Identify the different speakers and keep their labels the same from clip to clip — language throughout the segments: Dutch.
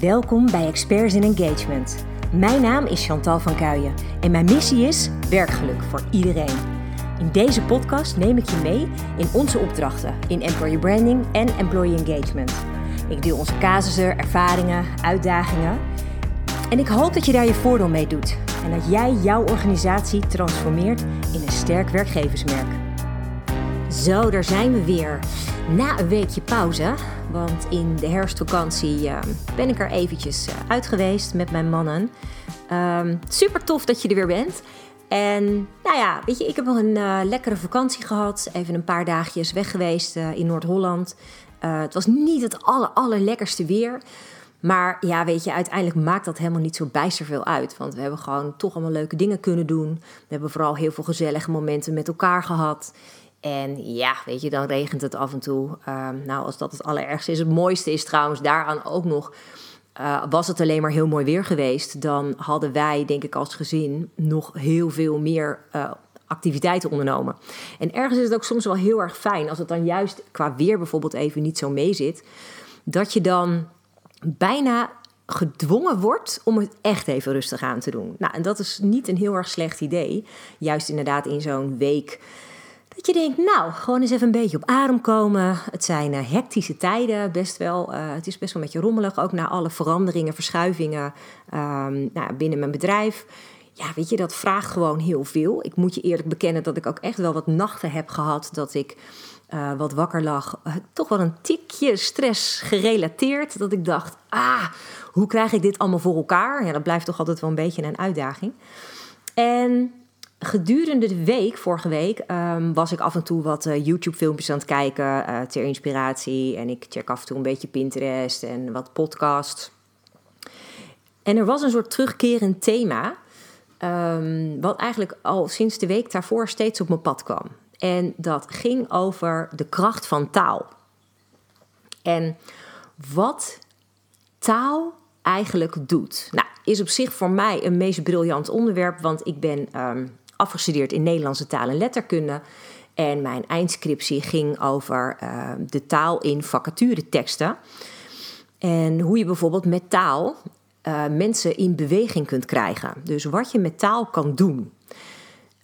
Speaker 1: Welkom bij Experts in Engagement. Mijn naam is Chantal van Kuijen en mijn missie is werkgeluk voor iedereen. In deze podcast neem ik je mee in onze opdrachten in employer branding en employee engagement. Ik deel onze casussen, ervaringen, uitdagingen. En ik hoop dat je daar je voordeel mee doet en dat jij jouw organisatie transformeert in een sterk werkgeversmerk. Zo, daar zijn we weer. Na een weekje pauze, want in de herfstvakantie uh, ben ik er eventjes uh, uit geweest met mijn mannen. Um, super tof dat je er weer bent. En nou ja, weet je, ik heb nog een uh, lekkere vakantie gehad. Even een paar dagjes weg geweest in Noord-Holland. het was niet het aller, allerlekkerste weer. Maar ja, weet je, uiteindelijk maakt dat helemaal niet zo bijster veel uit. Want we hebben gewoon toch allemaal leuke dingen kunnen doen. We hebben vooral heel veel gezellige momenten met elkaar gehad. En ja, weet je, dan regent het af en toe. Um, nou, als dat het allerergste is. Het mooiste is trouwens daaraan ook nog. Uh, was het alleen maar heel mooi weer geweest, dan hadden wij, denk ik, als gezin nog heel veel meer uh, activiteiten ondernomen. En ergens is het ook soms wel heel erg fijn als het dan juist qua weer bijvoorbeeld even niet zo mee zit, dat je dan bijna gedwongen wordt om het echt even rustig aan te doen. Nou, en dat is niet een heel erg slecht idee. Juist inderdaad in zo'n week dat je denkt, nou, gewoon eens even een beetje op adem komen. Het zijn uh, hectische tijden, best wel. Uh, het is best wel een beetje rommelig, ook na alle veranderingen, verschuivingen um, nou, binnen mijn bedrijf. Ja, weet je, dat vraagt gewoon heel veel. Ik moet je eerlijk bekennen dat ik ook echt wel wat nachten heb gehad dat ik uh, wat wakker lag. toch wel een tikje stress gerelateerd. Dat ik dacht, ah, hoe krijg ik dit allemaal voor elkaar? Ja, dat blijft toch altijd wel een beetje een uitdaging. En gedurende de week, vorige week, um, was ik af en toe wat uh, YouTube-filmpjes aan het kijken uh, ter inspiratie. En ik check af en toe een beetje Pinterest en wat podcasts. En er was een soort terugkerend thema, um, wat eigenlijk al sinds de week daarvoor steeds op mijn pad kwam. En dat ging over de kracht van taal. En wat taal eigenlijk doet. Nou, is op zich voor mij een meest briljant onderwerp, want ik ben um, afgestudeerd in Nederlandse taal en letterkunde. En mijn eindscriptie ging over uh, de taal in vacatureteksten. En hoe je bijvoorbeeld met taal uh, mensen in beweging kunt krijgen. Dus wat je met taal kan doen.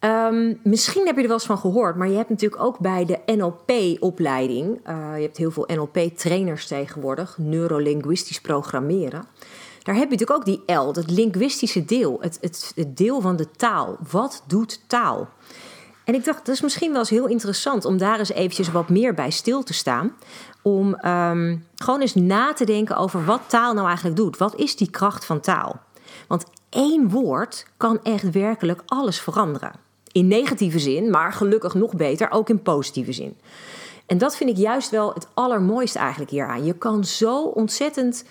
Speaker 1: Um, misschien heb je er wel eens van gehoord, maar je hebt natuurlijk ook bij de NLP-opleiding. Uh, je hebt heel veel NLP-trainers tegenwoordig, neurolinguistisch programmeren. Daar heb je natuurlijk ook die L, het linguïstische deel, het, het, deel van de taal. Wat doet taal? En ik dacht, dat is misschien wel eens heel interessant om daar eens eventjes wat meer bij stil te staan. Om um, gewoon eens na te denken over wat taal nou eigenlijk doet. Wat is die kracht van taal? Want één woord kan echt werkelijk alles veranderen. In negatieve zin, maar gelukkig nog beter ook in positieve zin. En dat vind ik juist wel het allermooiste eigenlijk hieraan. Je kan zo ontzettend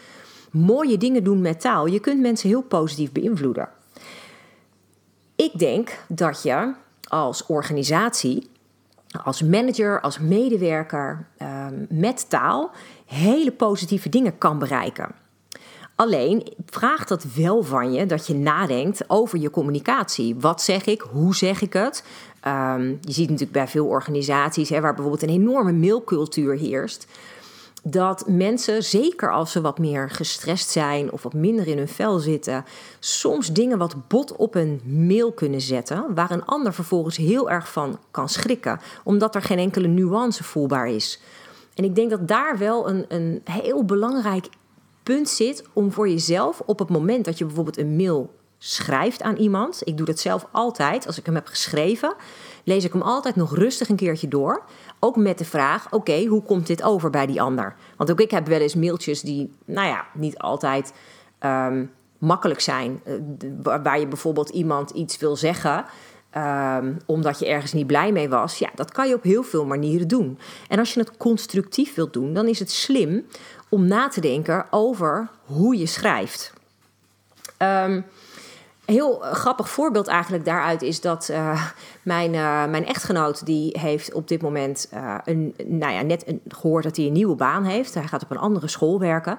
Speaker 1: mooie dingen doen met taal. Je kunt mensen heel positief beïnvloeden. Ik denk dat je als organisatie, als manager, als medewerker ehm, met taal hele positieve dingen kan bereiken. Alleen vraagt dat wel van je dat je nadenkt over je communicatie. Wat zeg ik? Hoe zeg ik het? Um, je ziet natuurlijk bij veel organisaties hè, waar bijvoorbeeld een enorme mailcultuur heerst dat mensen, zeker als ze wat meer gestrest zijn of wat minder in hun vel zitten, soms dingen wat bot op een mail kunnen zetten, waar een ander vervolgens heel erg van kan schrikken, omdat er geen enkele nuance voelbaar is. En ik denk dat daar wel een, een heel belangrijk punt zit om voor jezelf op het moment dat je bijvoorbeeld een mail schrijft aan iemand. Ik doe dat zelf altijd. Als ik hem heb geschreven, lees ik hem altijd nog rustig een keertje door. Ook met de vraag: oké, hoe komt dit over bij die ander? Want ook ik heb wel eens mailtjes die, nou ja, niet altijd um, makkelijk zijn. Uh, waar je bijvoorbeeld iemand iets wil zeggen. Um, omdat je ergens niet blij mee was. Ja, dat kan je op heel veel manieren doen. En als je het constructief wilt doen, dan is het slim om na te denken over hoe je schrijft. Um, heel grappig voorbeeld eigenlijk daaruit is dat uh, mijn, uh, mijn echtgenoot... die heeft op dit moment een, nou ja, net een, gehoord dat hij een nieuwe baan heeft. Hij gaat op een andere school werken.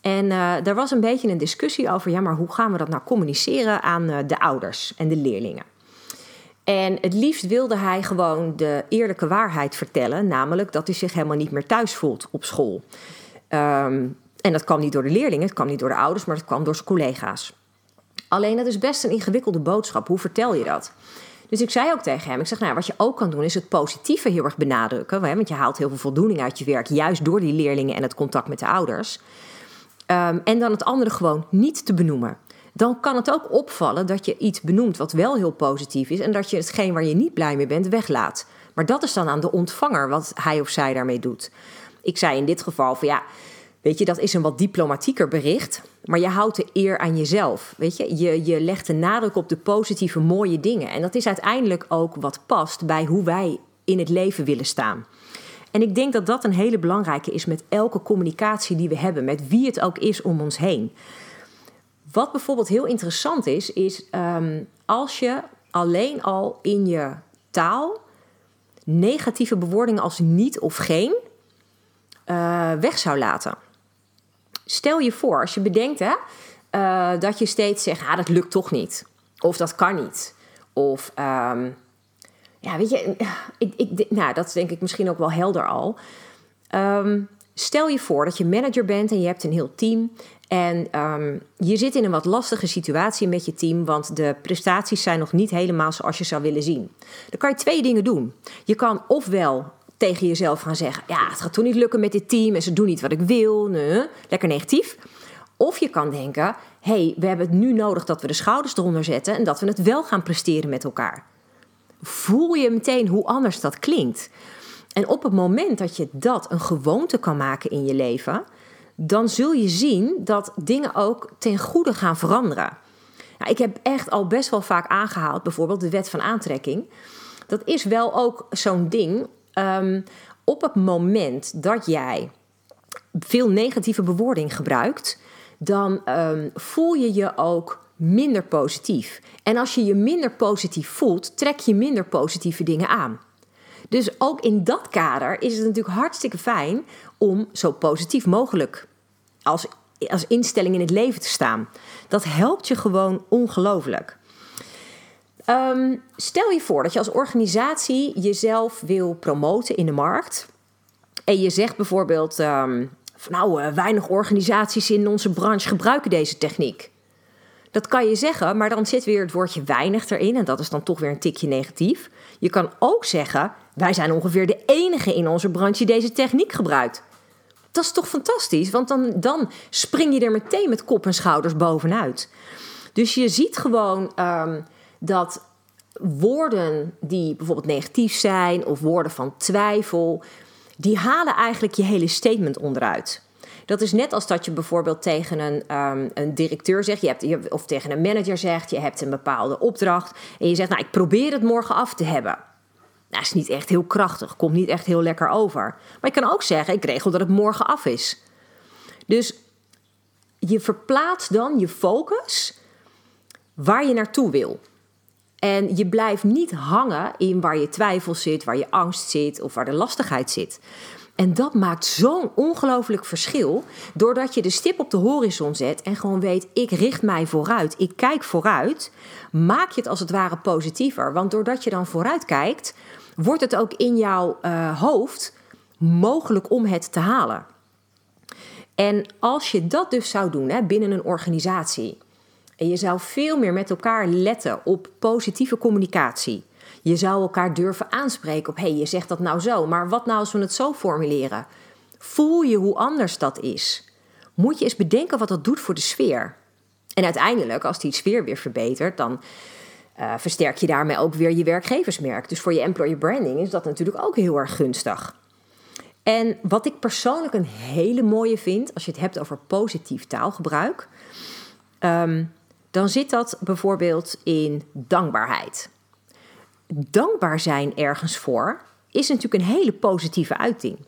Speaker 1: En er was een beetje een discussie over... ja, maar hoe gaan we dat nou communiceren aan de ouders en de leerlingen? En het liefst wilde hij gewoon de eerlijke waarheid vertellen... namelijk dat hij zich helemaal niet meer thuis voelt op school... Um, En dat kwam niet door de leerlingen, het kwam niet door de ouders, maar het kwam door zijn collega's. Alleen dat is best een ingewikkelde boodschap. Hoe vertel je dat? Dus ik zei ook tegen hem, ik zeg, nou, wat je ook kan doen is het positieve heel erg benadrukken. Want je haalt heel veel voldoening uit je werk, juist door die leerlingen en het contact met de ouders. Ehm, en dan het andere gewoon niet te benoemen. Dan kan het ook opvallen dat je iets benoemt wat wel heel positief is en dat je hetgeen waar je niet blij mee bent weglaat. Maar dat is dan aan de ontvanger wat hij of zij daarmee doet. Ik zei in dit geval van ja, weet je, dat is een wat diplomatieker bericht. Maar je houdt de eer aan jezelf. Weet je? je, je legt de nadruk op de positieve, mooie dingen. En dat is uiteindelijk ook wat past bij hoe wij in het leven willen staan. En ik denk dat dat een hele belangrijke is met elke communicatie die we hebben, met wie het ook is om ons heen. Wat bijvoorbeeld heel interessant is, is um, als je alleen al in je taal negatieve bewoordingen als niet of geen uh, weg zou laten. Stel je voor, als je bedenkt hè, uh, dat je steeds zegt: ah, dat lukt toch niet. Of dat kan niet. Of um, ja, weet je, ik, ik, nou, dat denk ik misschien ook wel helder al. Um, stel je voor dat je manager bent en je hebt een heel team. En um, je zit in een wat lastige situatie met je team, want de prestaties zijn nog niet helemaal zoals je zou willen zien. Dan kan je twee dingen doen. Je kan ofwel tegen jezelf gaan zeggen: Ja, het gaat toch niet lukken met dit team en ze doen niet wat ik wil. Nee, lekker negatief. Of je kan denken: hey, we hebben het nu nodig dat we de schouders eronder zetten en dat we het wel gaan presteren met elkaar. Voel je meteen hoe anders dat klinkt. En op het moment dat je dat een gewoonte kan maken in je leven, dan zul je zien dat dingen ook ten goede gaan veranderen. Nou, ik heb echt al best wel vaak aangehaald, bijvoorbeeld de wet van aantrekking. Dat is wel ook zo'n ding. Um, op het moment dat jij veel negatieve bewoording gebruikt, dan um, voel je je ook minder positief. En als je je minder positief voelt, trek je minder positieve dingen aan. Dus ook in dat kader is het natuurlijk hartstikke fijn om zo positief mogelijk als, als instelling in het leven te staan. Dat helpt je gewoon ongelooflijk. Um, stel je voor dat je als organisatie jezelf wil promoten in de markt. En je zegt bijvoorbeeld: um, van nou, uh, weinig organisaties in onze branche gebruiken deze techniek. Dat kan je zeggen, maar dan zit weer het woordje weinig erin en dat is dan toch weer een tikje negatief. Je kan ook zeggen: wij zijn ongeveer de enige in onze branche die deze techniek gebruikt. Dat is toch fantastisch, want dan, dan spring je er meteen met kop en schouders bovenuit. Dus je ziet gewoon um, dat woorden die bijvoorbeeld negatief zijn of woorden van twijfel, die halen eigenlijk je hele statement onderuit. Dat is net als dat je bijvoorbeeld tegen een, um, een directeur zegt, je hebt, of tegen een manager zegt, je hebt een bepaalde opdracht en je zegt, nou ik probeer het morgen af te hebben. Nou, is niet echt heel krachtig, komt niet echt heel lekker over. Maar je kan ook zeggen, ik regel dat het morgen af is. Dus je verplaatst dan je focus waar je naartoe wil. En je blijft niet hangen in waar je twijfel zit, waar je angst zit of waar de lastigheid zit. En dat maakt zo'n ongelooflijk verschil. Doordat je de stip op de horizon zet en gewoon weet: ik richt mij vooruit, ik kijk vooruit. Maak je het als het ware positiever. Want doordat je dan vooruit kijkt, wordt het ook in jouw uh, hoofd mogelijk om het te halen. En als je dat dus zou doen hè, binnen een organisatie. En je zou veel meer met elkaar letten op positieve communicatie. Je zou elkaar durven aanspreken op: hé, hey, je zegt dat nou zo, maar wat nou als we het zo formuleren? Voel je hoe anders dat is? Moet je eens bedenken wat dat doet voor de sfeer. En uiteindelijk, als die sfeer weer verbetert, dan uh, versterk je daarmee ook weer je werkgeversmerk. Dus voor je employer branding is dat natuurlijk ook heel erg gunstig. En wat ik persoonlijk een hele mooie vind, als je het hebt over positief taalgebruik, um, dan zit dat bijvoorbeeld in dankbaarheid. Dankbaar zijn ergens voor is natuurlijk een hele positieve uiting.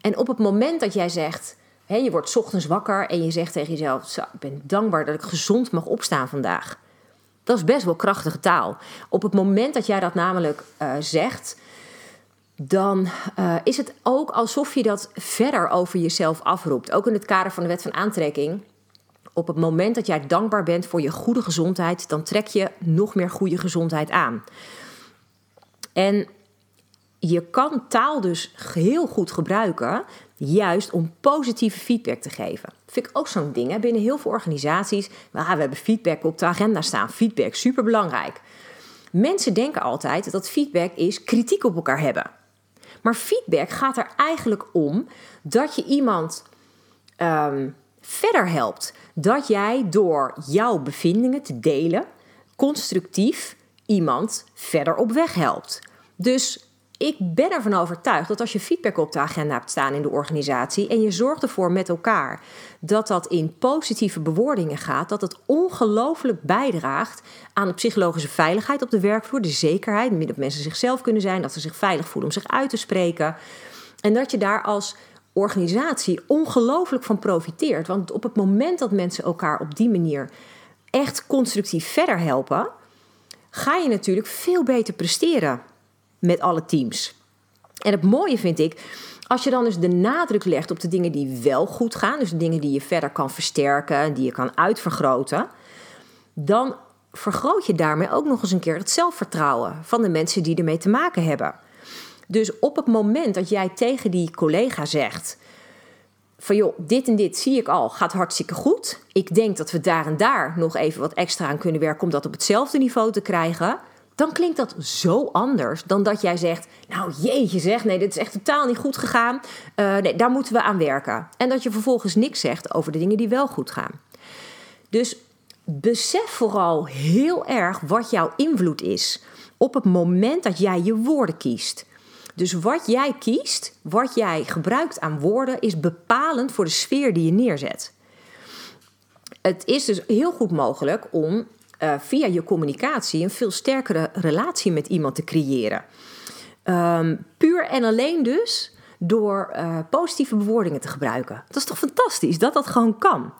Speaker 1: En op het moment dat jij zegt, hè, je wordt ochtends wakker en je zegt tegen jezelf: Ik ben dankbaar dat ik gezond mag opstaan vandaag. Dat is best wel krachtige taal. Op het moment dat jij dat namelijk uh, zegt, dan uh, is het ook alsof je dat verder over jezelf afroept. Ook in het kader van de wet van aantrekking. Op het moment dat jij dankbaar bent voor je goede gezondheid, dan trek je nog meer goede gezondheid aan. En je kan taal dus heel goed gebruiken juist om positieve feedback te geven. Vind ik ook zo'n ding. Hè? Binnen heel veel organisaties, ah, we hebben feedback op de agenda staan. Feedback, superbelangrijk. Mensen denken altijd dat feedback is kritiek op elkaar hebben. Maar feedback gaat er eigenlijk om dat je iemand ehm, verder helpt. Dat jij door jouw bevindingen te delen, constructief iemand verder op weg helpt. Dus ik ben ervan overtuigd dat als je feedback op de agenda hebt staan in de organisatie en je zorgt ervoor met elkaar dat dat in positieve bewoordingen gaat, dat het ongelooflijk bijdraagt aan de psychologische veiligheid op de werkvloer, de zekerheid, dat mensen zichzelf kunnen zijn, dat ze zich veilig voelen om zich uit te spreken. En dat je daar als organisatie ongelooflijk van profiteert. Want op het moment dat mensen elkaar op die manier echt constructief verder helpen, ga je natuurlijk veel beter presteren met alle teams. En het mooie vind ik, als je dan dus de nadruk legt op de dingen die wel goed gaan, dus de dingen die je verder kan versterken, die je kan uitvergroten, dan vergroot je daarmee ook nog eens een keer het zelfvertrouwen van de mensen die ermee te maken hebben. Dus op het moment dat jij tegen die collega zegt: van joh, dit en dit zie ik al, gaat hartstikke goed. Ik denk dat we daar en daar nog even wat extra aan kunnen werken om dat op hetzelfde niveau te krijgen dan klinkt dat zo anders dan dat jij zegt: Nou, jeetje, zeg, nee, dit is echt totaal niet goed gegaan. Uh, nee, daar moeten we aan werken. En dat je vervolgens niks zegt over de dingen die wel goed gaan. Dus besef vooral heel erg wat jouw invloed is op het moment dat jij je woorden kiest. Dus wat jij kiest, wat jij gebruikt aan woorden, is bepalend voor de sfeer die je neerzet. Het is dus heel goed mogelijk om uh, via je communicatie een veel sterkere relatie met iemand te creëren. Um, puur en alleen dus door uh, positieve bewoordingen te gebruiken. Dat is toch fantastisch dat dat gewoon kan.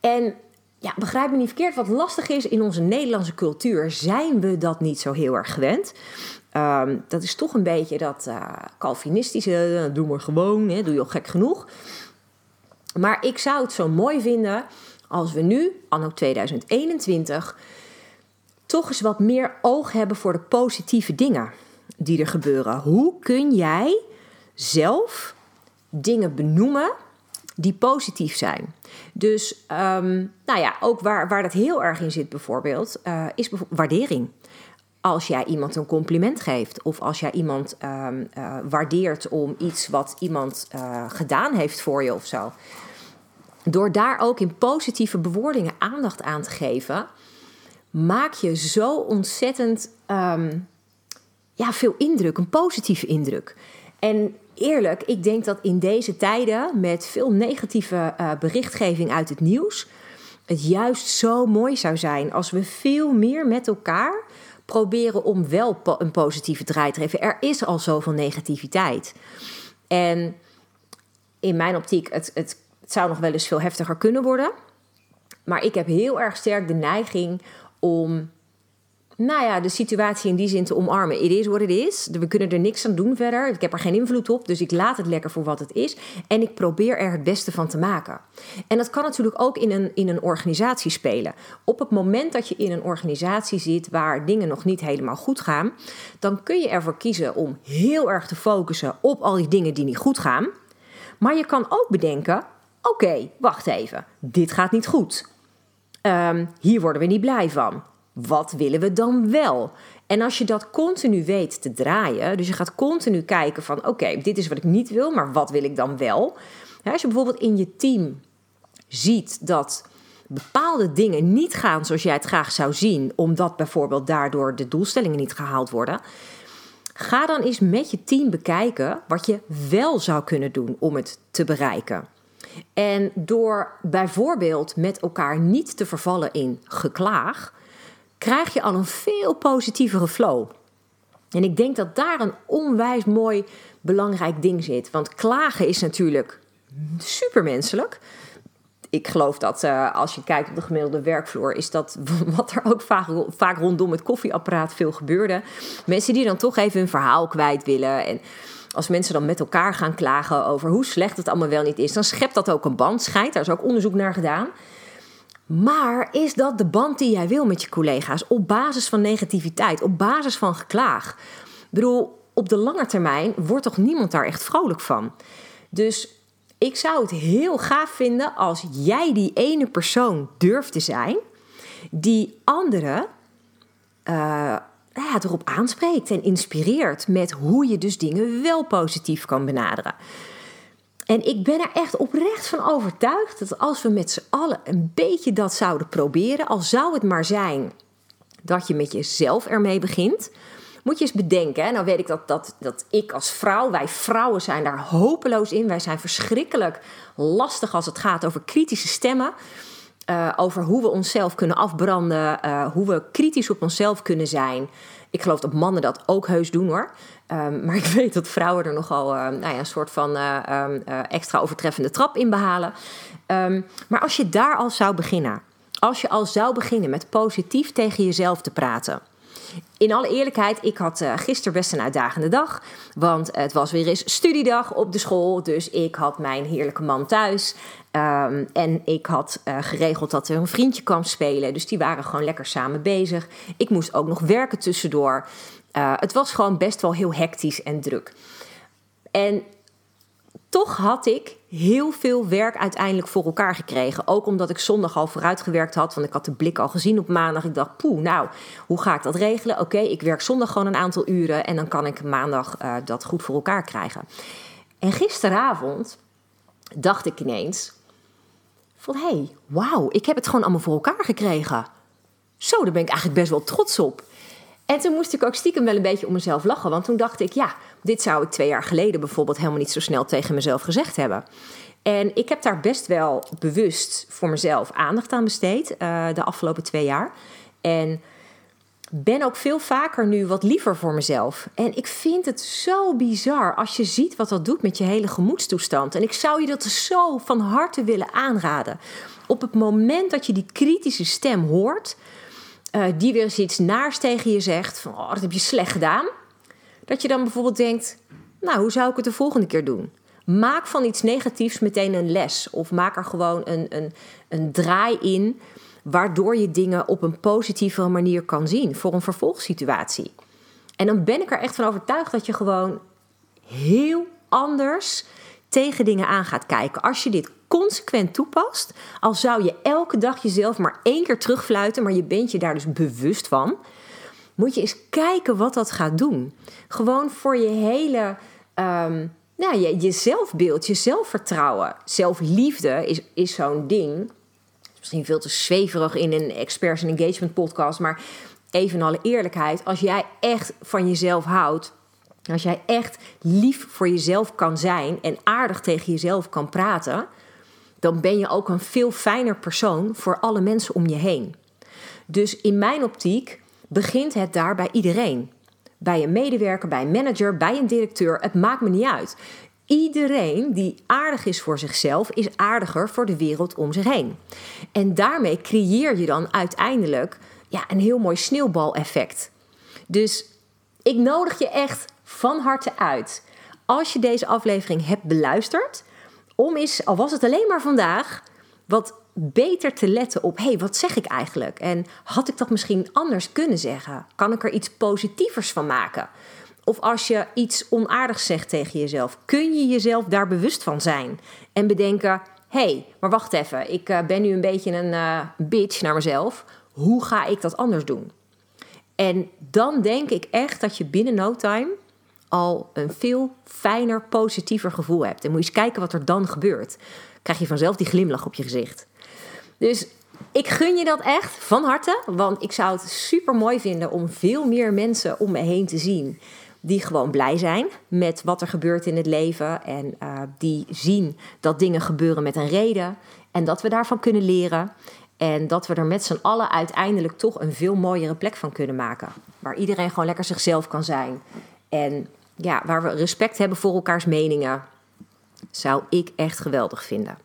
Speaker 1: En ja, begrijp me niet verkeerd, wat lastig is in onze Nederlandse cultuur, zijn we dat niet zo heel erg gewend. Um, dat is toch een beetje dat uh, Calvinistische, doe maar gewoon, hè, doe je al gek genoeg. Maar ik zou het zo mooi vinden als we nu, anno 2021, toch eens wat meer oog hebben voor de positieve dingen die er gebeuren. Hoe kun jij zelf dingen benoemen die positief zijn? Dus, um, nou ja, ook waar, waar dat heel erg in zit bijvoorbeeld, uh, is waardering. Als jij iemand een compliment geeft of als jij iemand um, uh, waardeert om iets wat iemand uh, gedaan heeft voor je of zo. Door daar ook in positieve bewoordingen aandacht aan te geven, maak je zo ontzettend um, ja, veel indruk, een positieve indruk. En eerlijk, ik denk dat in deze tijden met veel negatieve uh, berichtgeving uit het nieuws, het juist zo mooi zou zijn als we veel meer met elkaar proberen om wel een positieve draai te geven. Er is al zoveel negativiteit. En in mijn optiek, het, het zou nog wel eens veel heftiger kunnen worden. Maar ik heb heel erg sterk de neiging om nou ja, de situatie in die zin te omarmen. Het is wat het is. We kunnen er niks aan doen verder. Ik heb er geen invloed op, dus ik laat het lekker voor wat het is. En ik probeer er het beste van te maken. En dat kan natuurlijk ook in een, in een organisatie spelen. Op het moment dat je in een organisatie zit waar dingen nog niet helemaal goed gaan, dan kun je ervoor kiezen om heel erg te focussen op al die dingen die niet goed gaan. Maar je kan ook bedenken: oké, wacht even, dit gaat niet goed. Um, hier worden we niet blij van. Wat willen we dan wel? En als je dat continu weet te draaien, dus je gaat continu kijken van oké, dit is wat ik niet wil, maar wat wil ik dan wel? als je bijvoorbeeld in je team ziet dat bepaalde dingen niet gaan zoals jij het graag zou zien, omdat bijvoorbeeld daardoor de doelstellingen niet gehaald worden, ga dan eens met je team bekijken wat je wel zou kunnen doen om het te bereiken. En door bijvoorbeeld met elkaar niet te vervallen in geklaag, krijg je al een veel positievere flow. En ik denk dat daar een onwijs mooi belangrijk ding zit. Want klagen is natuurlijk supermenselijk. Ik geloof dat uh, als je kijkt op de gemiddelde werkvloer, is dat wat er ook vaak, vaak rondom het koffieapparaat veel gebeurde. Mensen die dan toch even hun verhaal kwijt willen. En als mensen dan met elkaar gaan klagen over hoe slecht het allemaal wel niet is, dan schept dat ook een band. Schijnt, daar is ook onderzoek naar gedaan. Maar is dat de band die jij wil met je collega's op basis van negativiteit, op basis van geklaag? Ik bedoel, op de lange termijn wordt toch niemand daar echt vrolijk van? Dus ik zou het heel gaaf vinden als jij die ene persoon durft te zijn die anderen uh, ja, erop aanspreekt en inspireert met hoe je dus dingen wel positief kan benaderen. En ik ben er echt oprecht van overtuigd dat als we met z'n allen een beetje dat zouden proberen, al zou het maar zijn dat je met jezelf ermee begint, moet je eens bedenken. Nou weet ik dat, dat, dat ik als vrouw, wij vrouwen zijn daar hopeloos in. Wij zijn verschrikkelijk lastig als het gaat over kritische stemmen. Uh, over hoe we onszelf kunnen afbranden, uh, hoe we kritisch op onszelf kunnen zijn. Ik geloof dat mannen dat ook heus doen hoor. Um, maar ik weet dat vrouwen er nogal uh, nou ja, een soort van um, extra overtreffende trap in behalen. Um, maar als je daar al zou beginnen, als je al zou beginnen met positief tegen jezelf te praten. In alle eerlijkheid, ik had uh, gisteren best een uitdagende dag. Want het was weer eens studiedag op de school. Dus ik had mijn heerlijke man thuis. Um, en ik had uh, geregeld dat er een vriendje kwam spelen. Dus die waren gewoon lekker samen bezig. Ik moest ook nog werken tussendoor. Uh, het was gewoon best wel heel hectisch en druk. En toch had ik heel veel werk uiteindelijk voor elkaar gekregen. Ook omdat ik zondag al vooruitgewerkt had. Want ik had de blik al gezien op maandag. Ik dacht, poeh, nou, hoe ga ik dat regelen? Oké, ik werk zondag gewoon een aantal uren. En dan kan ik maandag uh, dat goed voor elkaar krijgen. En gisteravond dacht ik ineens van... hé, hey, wauw, ik heb het gewoon allemaal voor elkaar gekregen. Zo, daar ben ik eigenlijk best wel trots op. En toen moest ik ook stiekem wel een beetje om mezelf lachen. Want toen dacht ik, ja, dit zou ik twee jaar geleden bijvoorbeeld helemaal niet zo snel tegen mezelf gezegd hebben. En ik heb daar best wel bewust voor mezelf aandacht aan besteed uh, de afgelopen twee jaar. En ben ook veel vaker nu wat liever voor mezelf. En ik vind het zo bizar als je ziet wat dat doet met je hele gemoedstoestand. En ik zou je dat zo van harte willen aanraden. Op het moment dat je die kritische stem hoort, uh, die weer eens iets naars tegen je zegt: van oh, dat heb je slecht gedaan. Dat je dan bijvoorbeeld denkt: nou, hoe zou ik het de volgende keer doen? Maak van iets negatiefs meteen een les. Of maak er gewoon een, een, een draai in, waardoor je dingen op een positievere manier kan zien voor een vervolgsituatie. En dan ben ik er echt van overtuigd dat je gewoon heel anders tegen dingen aan gaat kijken. Als je dit consequent toepast, al zou je elke dag jezelf maar één keer terugfluiten, maar je bent je daar dus bewust van, moet je eens kijken wat dat gaat doen. Gewoon voor je hele. Um, nou, je, je zelfbeeld, je zelfvertrouwen, zelfliefde is, is zo'n ding. Misschien veel te zweverig in een experts en engagement podcast, maar even in alle eerlijkheid, als jij echt van jezelf houdt, als jij echt lief voor jezelf kan zijn en aardig tegen jezelf kan praten, dan ben je ook een veel fijner persoon voor alle mensen om je heen. Dus in mijn optiek begint het daar bij iedereen. Bij een medewerker, bij een manager, bij een directeur, het maakt me niet uit. Iedereen die aardig is voor zichzelf, is aardiger voor de wereld om zich heen. En daarmee creëer je dan uiteindelijk ja, een heel mooi sneeuwbaleffect. Dus ik nodig je echt van harte uit. Als je deze aflevering hebt beluisterd, om eens, al was het alleen maar vandaag, wat beter te letten op: hé, hey, wat zeg ik eigenlijk? En had ik dat misschien anders kunnen zeggen? Kan ik er iets positievers van maken? Of als je iets onaardigs zegt tegen jezelf, kun je jezelf daar bewust van zijn en bedenken: hé, hey, maar wacht even, ik uh, ben nu een beetje een uh, bitch naar mezelf. Hoe ga ik dat anders doen? En dan denk ik echt dat je binnen no time al een veel fijner, positiever gevoel hebt. En moet je eens kijken wat er dan gebeurt. Krijg je vanzelf die glimlach op je gezicht. Dus ik gun je dat echt van harte. Want ik zou het super mooi vinden om veel meer mensen om me heen te zien. Die gewoon blij zijn met wat er gebeurt in het leven. En uh, die zien dat dingen gebeuren met een reden. En dat we daarvan kunnen leren. En dat we er met z'n allen uiteindelijk toch een veel mooiere plek van kunnen maken. Waar iedereen gewoon lekker zichzelf kan zijn. En ja, waar we respect hebben voor elkaars meningen, zou ik echt geweldig vinden.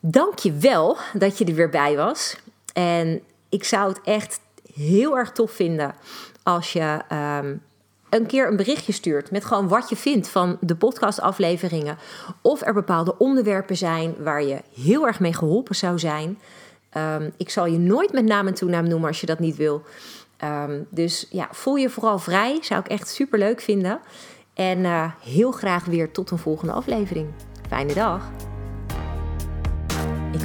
Speaker 1: Dank je wel dat je er weer bij was. En ik zou het echt heel erg tof vinden als je um, een keer een berichtje stuurt met gewoon wat je vindt van de podcastafleveringen. Of er bepaalde onderwerpen zijn waar je heel erg mee geholpen zou zijn. Um, ik zal je nooit met naam en toenaam noemen als je dat niet wil. Um, dus ja, voel je vooral vrij. Zou ik echt super leuk vinden. En uh, heel graag weer tot een volgende aflevering. Fijne dag!